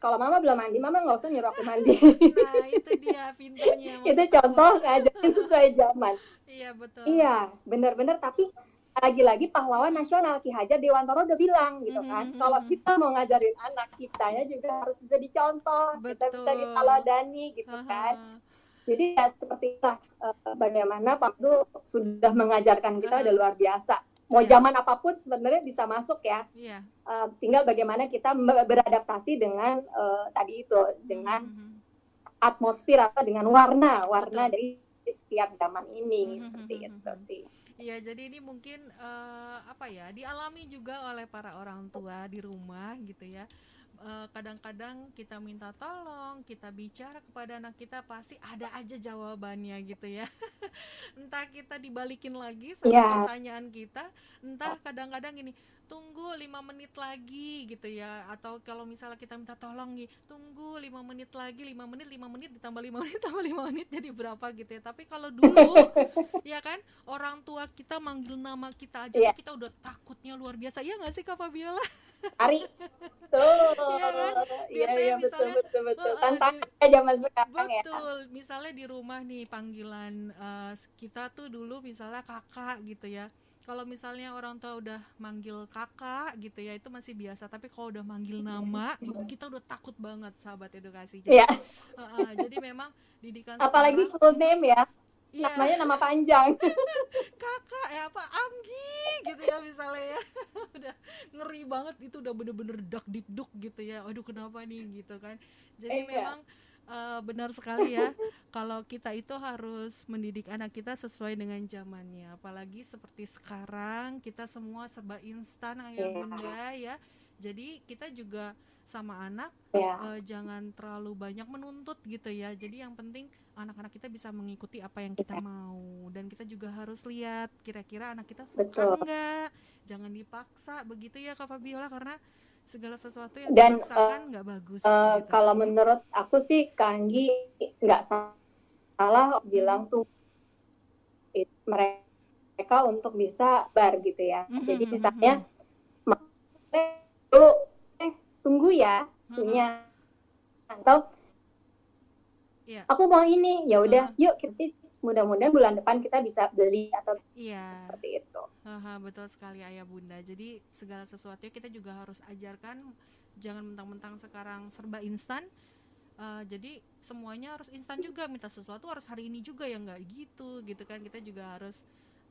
Kalau mama belum mandi, mama nggak usah nyuruh aku mandi. nah itu dia pinternya itu contoh ngajarin sesuai zaman. iya betul Iya, benar-benar. Tapi lagi-lagi pahlawan nasional Ki Hajar Dewantara udah bilang gitu kan mm -hmm. kalau kita mau ngajarin anak kitanya juga harus bisa dicontoh Betul. kita bisa diteladani gitu uh -huh. kan jadi ya seperti itulah uh, bagaimana Pak Abdul sudah mengajarkan kita uh -huh. udah luar biasa mau yeah. zaman apa pun sebenarnya bisa masuk ya yeah. Iya. uh, tinggal bagaimana kita beradaptasi dengan uh, tadi itu dengan mm -hmm. atmosfer atau dengan warna warna Betul. dari setiap zaman ini mm -hmm. seperti itu sih Iya, jadi ini mungkin uh, apa ya dialami juga oleh para orang tua di rumah gitu ya. Eh, kadang-kadang kita minta tolong, kita bicara kepada anak kita pasti ada aja jawabannya gitu ya. entah kita dibalikin lagi sama yeah. pertanyaan kita, entah kadang-kadang ini tunggu lima menit lagi gitu ya atau kalau misalnya kita minta tolong nih tunggu lima menit lagi lima menit lima menit ditambah lima menit tambah lima menit jadi berapa gitu ya tapi kalau dulu ya kan orang tua kita manggil nama kita aja yeah. kita udah takutnya luar biasa ya nggak sih kak Fabiola Ari. Tuh iya kan? Iya iya betul betul betul. tantangannya zaman sekarang betul. ya. betul. Misalnya di rumah nih panggilan uh, kita tuh dulu misalnya kakak gitu ya. Kalau misalnya orang tua udah manggil kakak gitu ya itu masih biasa. Tapi kalau udah manggil nama kita udah takut banget sahabat edukasi. Jadi, yeah. uh, uh, jadi memang didikan apalagi full name ya yeah. namanya nama panjang. Kakak ya apa? Anggi gitu ya misalnya ya. Udah ngeri banget itu udah bener-bener dak dikduk gitu ya. Aduh kenapa nih gitu kan. Jadi yeah. memang uh, benar sekali ya kalau kita itu harus mendidik anak kita sesuai dengan zamannya. Apalagi seperti sekarang kita semua serba instan ayah yeah. bunda ya. Jadi kita juga sama anak yeah. uh, jangan terlalu banyak menuntut gitu ya jadi yang penting anak-anak kita bisa mengikuti apa yang kita yeah. mau dan kita juga harus lihat kira-kira anak kita suka Betul. enggak jangan dipaksa begitu ya Kak Fabiola karena segala sesuatu yang dan nggak uh, bagus. Uh, gitu. Kalau menurut aku sih Kanggi nggak salah bilang tuh mereka untuk bisa bar gitu ya. Mm -hmm, Jadi misalnya mm tunggu ya punya mm -hmm. atau yeah. aku mau ini ya udah uh -huh. yuk kita mudah-mudahan bulan depan kita bisa beli atau iya. seperti itu. Aha, betul sekali ayah bunda. Jadi segala sesuatu kita juga harus ajarkan jangan mentang-mentang sekarang serba instan. Uh, jadi semuanya harus instan juga minta sesuatu harus hari ini juga ya nggak gitu gitu kan kita juga harus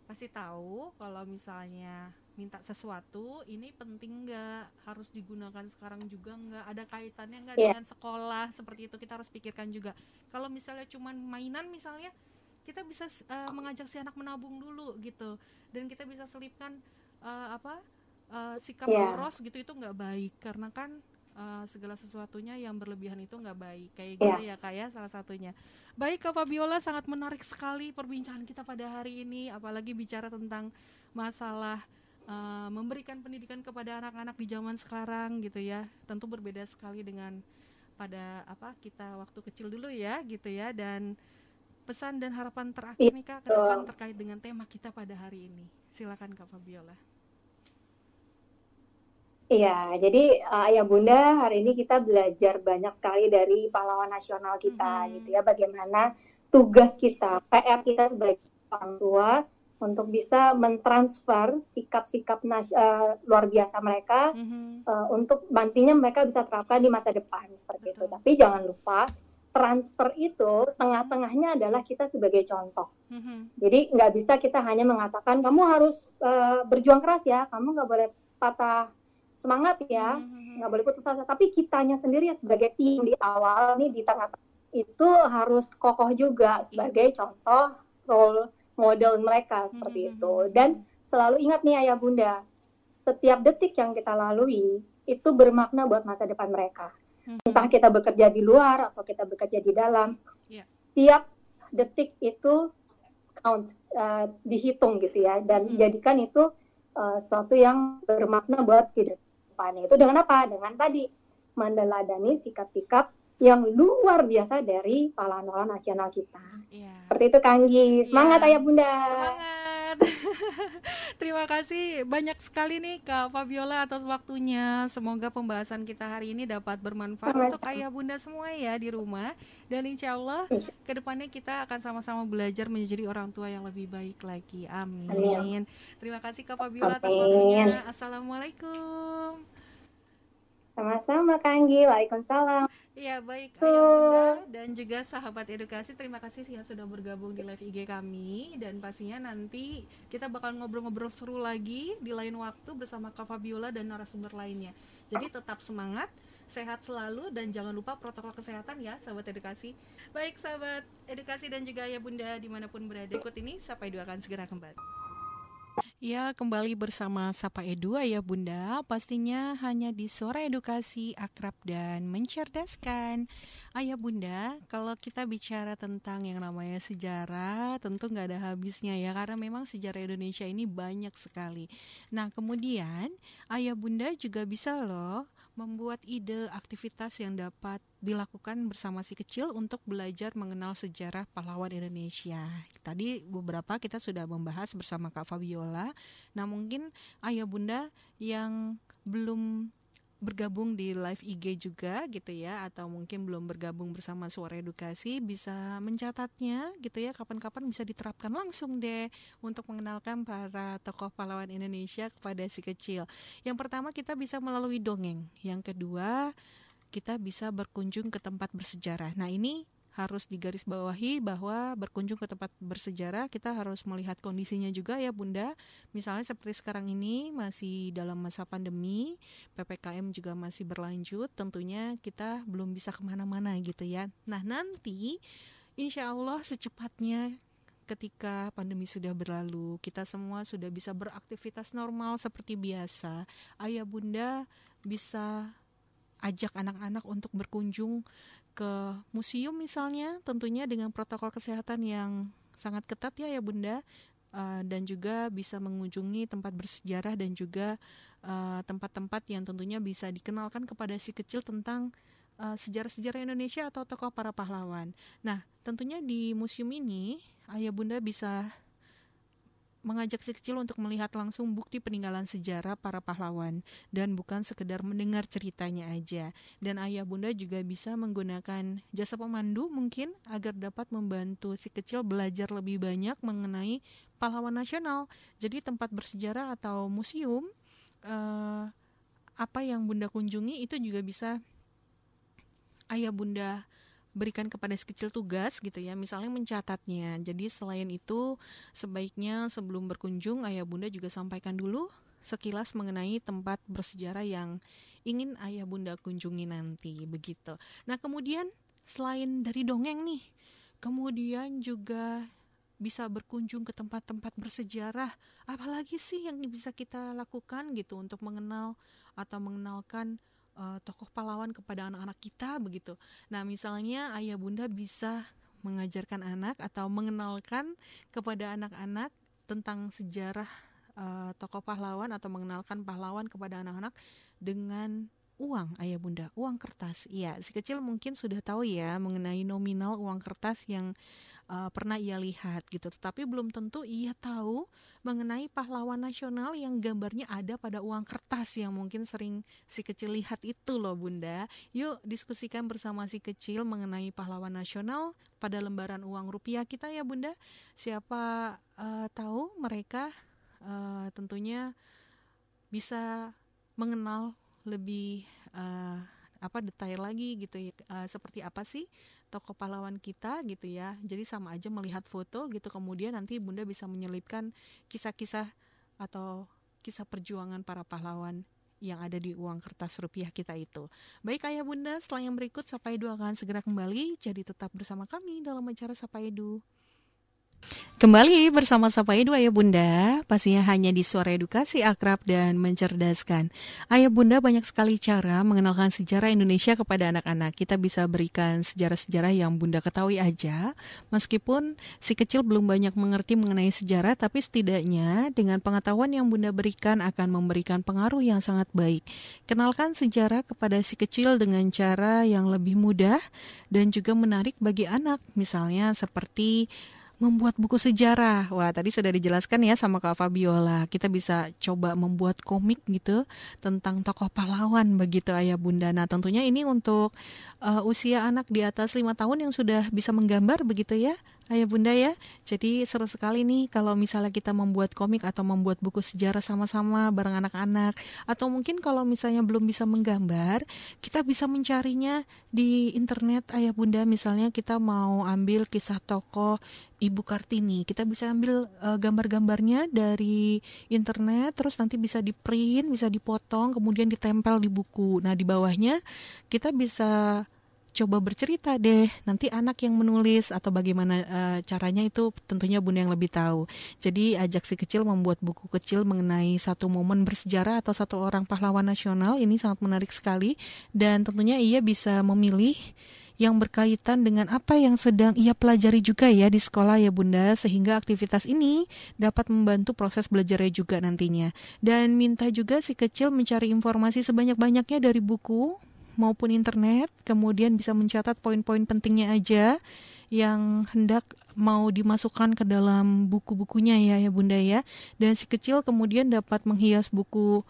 kasih tahu kalau misalnya minta sesuatu ini penting nggak? Harus digunakan sekarang juga nggak? Ada kaitannya nggak yeah. dengan sekolah? Seperti itu kita harus pikirkan juga. Kalau misalnya cuman mainan misalnya kita bisa uh, mengajak si anak menabung dulu gitu. Dan kita bisa selipkan uh, apa uh, sikap yeah. boros gitu itu nggak baik. Karena kan uh, segala sesuatunya yang berlebihan itu nggak baik. Kayak gitu yeah. ya kak ya salah satunya. Baik kak Fabiola sangat menarik sekali perbincangan kita pada hari ini. Apalagi bicara tentang masalah uh, memberikan pendidikan kepada anak-anak di zaman sekarang gitu ya. Tentu berbeda sekali dengan pada apa kita waktu kecil dulu ya gitu ya. Dan pesan dan harapan terakhir nih kak ke depan terkait dengan tema kita pada hari ini. Silakan kak Fabiola. Iya, jadi uh, ayah bunda hari ini kita belajar banyak sekali dari pahlawan nasional kita, hmm. gitu ya. Bagaimana tugas kita, PR kita sebagai orang tua untuk bisa mentransfer sikap-sikap uh, luar biasa mereka hmm. uh, untuk nantinya mereka bisa terapkan di masa depan seperti Betul. itu. Tapi jangan lupa transfer itu tengah-tengahnya adalah kita sebagai contoh. Mm-hmm. Jadi nggak bisa kita hanya mengatakan kamu harus uh, berjuang keras ya, kamu nggak boleh patah semangat ya, mm-hmm. nggak boleh putus asa. Tapi kitanya sendiri ya sebagai tim di awal nih di tengah itu harus kokoh juga sebagai contoh role model mereka seperti mm-hmm. itu. Dan selalu ingat nih ayah bunda, setiap detik yang kita lalui itu bermakna buat masa depan mereka hmm. entah kita bekerja di luar atau kita bekerja di dalam yeah. setiap detik itu count uh, dihitung gitu ya dan hmm. jadikan itu uh, suatu yang bermakna buat kehidupan itu dengan apa dengan tadi mendeladani sikap-sikap yang luar biasa dari pahlawan nasional kita. Yeah. Seperti itu Kanggi. Semangat yeah. ayah bunda. Semangat. Terima kasih banyak sekali nih Kak Fabiola atas waktunya. Semoga pembahasan kita hari ini dapat bermanfaat Sama. untuk ayah bunda semua ya di rumah. Dan insya Allah iya. ke depannya kita akan sama-sama belajar menjadi orang tua yang lebih baik lagi. Amin. Amin. Terima kasih Kak Fabiola atas waktunya. Assalamualaikum. Sama-sama Kak Anggi. Waalaikumsalam. Iya baik ayah bunda dan juga sahabat edukasi terima kasih yang sudah bergabung di live IG kami dan pastinya nanti kita bakal ngobrol-ngobrol seru lagi di lain waktu bersama Kak Fabiola dan narasumber lainnya. Jadi tetap semangat, sehat selalu dan jangan lupa protokol kesehatan ya sahabat edukasi. Baik sahabat edukasi dan juga ayah bunda di mana pun berada ikut ini sampai dua akan segera kembali. Ya, kembali bersama Sapa Edu ya Bunda. Pastinya hanya di suara edukasi akrab dan mencerdaskan. Ayah Bunda, kalau kita bicara tentang yang namanya sejarah, tentu nggak ada habisnya ya, karena memang sejarah Indonesia ini banyak sekali. Nah, kemudian Ayah Bunda juga bisa loh membuat ide aktivitas yang dapat dilakukan bersama si kecil untuk belajar mengenal sejarah pahlawan Indonesia. Tadi beberapa kita sudah membahas bersama Kak Fabiola. Nah, mungkin ayah bunda yang belum bergabung di live IG juga gitu ya atau mungkin belum bergabung bersama Suara Edukasi bisa mencatatnya gitu ya kapan-kapan bisa diterapkan langsung deh untuk mengenalkan para tokoh pahlawan Indonesia kepada si kecil. Yang pertama kita bisa melalui dongeng, yang kedua kita bisa berkunjung ke tempat bersejarah. Nah, ini harus digarisbawahi bahwa berkunjung ke tempat bersejarah kita harus melihat kondisinya juga ya Bunda. Misalnya seperti sekarang ini masih dalam masa pandemi, PPKM juga masih berlanjut, tentunya kita belum bisa ke mana-mana gitu ya. Nah nanti insya Allah secepatnya ketika pandemi sudah berlalu, kita semua sudah bisa beraktivitas normal seperti biasa. Ayah bunda bisa ajak anak-anak untuk berkunjung ke museum misalnya tentunya dengan protokol kesehatan yang sangat ketat ya ya Bunda uh, dan juga bisa mengunjungi tempat bersejarah dan juga eh, tempat-tempat uh, yang tentunya bisa dikenalkan kepada si kecil tentang eh, sejarah-sejarah Indonesia atau tokoh para pahlawan. Nah, tentunya di museum ini ayah bunda bisa mengajak si kecil untuk melihat langsung bukti peninggalan sejarah para pahlawan dan bukan sekedar mendengar ceritanya aja. Dan ayah bunda juga bisa menggunakan jasa pemandu mungkin agar dapat membantu si kecil belajar lebih banyak mengenai pahlawan nasional. Jadi tempat bersejarah atau museum eh, apa yang bunda kunjungi itu juga bisa ayah bunda berikan kepada si kecil tugas gitu ya misalnya mencatatnya. Jadi selain itu sebaiknya sebelum berkunjung ayah bunda juga sampaikan dulu sekilas mengenai tempat bersejarah yang ingin ayah bunda kunjungi nanti begitu. Nah kemudian selain dari dongeng nih kemudian juga bisa berkunjung ke tempat-tempat bersejarah. Apalagi sih yang bisa kita lakukan gitu untuk mengenal atau mengenalkan uh, tokoh pahlawan kepada anak-anak kita begitu. Nah, misalnya ayah bunda bisa mengajarkan anak atau mengenalkan kepada anak-anak tentang sejarah uh, tokoh pahlawan atau mengenalkan pahlawan kepada anak-anak dengan uang ayah bunda uang kertas iya si kecil mungkin sudah tahu ya mengenai nominal uang kertas yang uh, pernah ia lihat gitu. Tetapi belum tentu ia tahu mengenai pahlawan nasional yang gambarnya ada pada uang kertas yang mungkin sering si kecil lihat itu loh bunda. Yuk diskusikan bersama si kecil mengenai pahlawan nasional pada lembaran uang rupiah kita ya bunda. Siapa uh, tahu mereka uh, tentunya bisa mengenal lebih uh, apa detail lagi gitu ya uh, seperti apa sih tokoh pahlawan kita gitu ya jadi sama aja melihat foto gitu kemudian nanti bunda bisa menyelipkan kisah-kisah atau kisah perjuangan para pahlawan yang ada di uang kertas rupiah kita itu. Baik ayah bunda, setelah yang berikut Sapa Edu akan segera kembali, jadi tetap bersama kami dalam acara Sapa Edu. Kembali bersama Sapa Edu Ayah Bunda, pastinya hanya di suara edukasi akrab dan mencerdaskan. Ayah Bunda banyak sekali cara mengenalkan sejarah Indonesia kepada anak-anak. Kita bisa berikan sejarah-sejarah yang Bunda ketahui aja, meskipun si kecil belum banyak mengerti mengenai sejarah, tapi setidaknya dengan pengetahuan yang Bunda berikan akan memberikan pengaruh yang sangat baik. Kenalkan sejarah kepada si kecil dengan cara yang lebih mudah dan juga menarik bagi anak, misalnya seperti membuat buku sejarah. Wah, tadi sudah dijelaskan ya sama Kak Fabiola. Kita bisa coba membuat komik gitu tentang tokoh pahlawan begitu Ayah Bunda. Nah, tentunya ini untuk uh, usia anak di atas lima tahun yang sudah bisa menggambar begitu ya. Ayah Bunda ya. Jadi seru sekali nih kalau misalnya kita membuat komik atau membuat buku sejarah sama-sama bareng anak-anak atau mungkin kalau misalnya belum bisa menggambar, kita bisa mencarinya di internet Ayah Bunda misalnya kita mau ambil kisah tokoh Ibu Kartini. Kita bisa ambil uh, gambar-gambarnya dari internet terus nanti bisa di-print, bisa dipotong, kemudian ditempel di buku. Nah, di bawahnya kita bisa coba bercerita deh nanti anak yang menulis atau bagaimana uh, caranya itu tentunya bunda yang lebih tahu. Jadi ajak si kecil membuat buku kecil mengenai satu momen bersejarah atau satu orang pahlawan nasional. Ini sangat menarik sekali. Dan tentunya ia bisa memilih yang berkaitan dengan apa yang sedang ia pelajari juga ya di sekolah ya Bunda. Sehingga aktivitas ini dapat membantu proses belajarnya juga nantinya. Dan minta juga si kecil mencari informasi sebanyak-banyaknya dari buku maupun internet, kemudian bisa mencatat poin-poin pentingnya aja yang hendak mau dimasukkan ke dalam buku-bukunya ya ya Bunda ya. Dan si kecil kemudian dapat menghias buku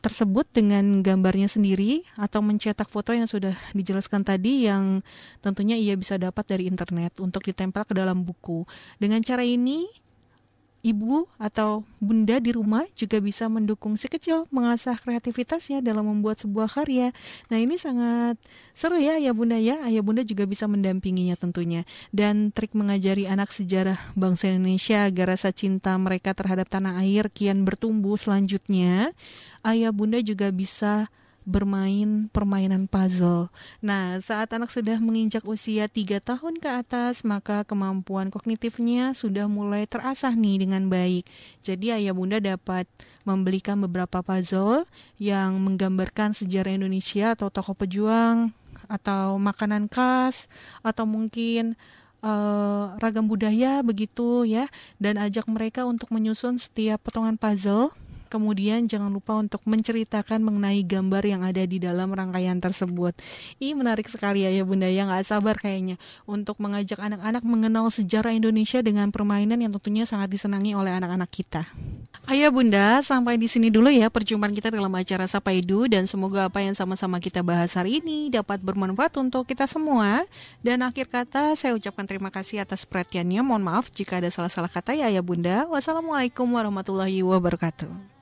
tersebut dengan gambarnya sendiri atau mencetak foto yang sudah dijelaskan tadi yang tentunya ia bisa dapat dari internet untuk ditempel ke dalam buku. Dengan cara ini ibu atau bunda di rumah juga bisa mendukung si kecil mengasah kreativitasnya dalam membuat sebuah karya. Nah ini sangat seru ya ayah bunda ya. Ayah bunda juga bisa mendampinginya tentunya. Dan trik mengajari anak sejarah bangsa Indonesia agar rasa cinta mereka terhadap tanah air kian bertumbuh selanjutnya. Ayah bunda juga bisa bermain permainan puzzle. Nah, saat anak sudah menginjak usia 3 tahun ke atas, maka kemampuan kognitifnya sudah mulai terasah nih dengan baik. Jadi ayah bunda dapat membelikan beberapa puzzle yang menggambarkan sejarah Indonesia atau tokoh pejuang atau makanan khas atau mungkin uh, ragam budaya begitu ya dan ajak mereka untuk menyusun setiap potongan puzzle Kemudian jangan lupa untuk menceritakan mengenai gambar yang ada di dalam rangkaian tersebut. Ini menarik sekali ya ya Bunda ya nggak sabar kayaknya untuk mengajak anak-anak mengenal sejarah Indonesia dengan permainan yang tentunya sangat disenangi oleh anak-anak kita. Ayah Bunda, sampai di sini dulu ya perjumpaan kita dalam acara Sapa Edu dan semoga apa yang sama-sama kita bahas hari ini dapat bermanfaat untuk kita semua. Dan akhir kata saya ucapkan terima kasih atas perhatiannya. Mohon maaf jika ada salah-salah kata ya Ayah Bunda. Wassalamualaikum warahmatullahi wabarakatuh.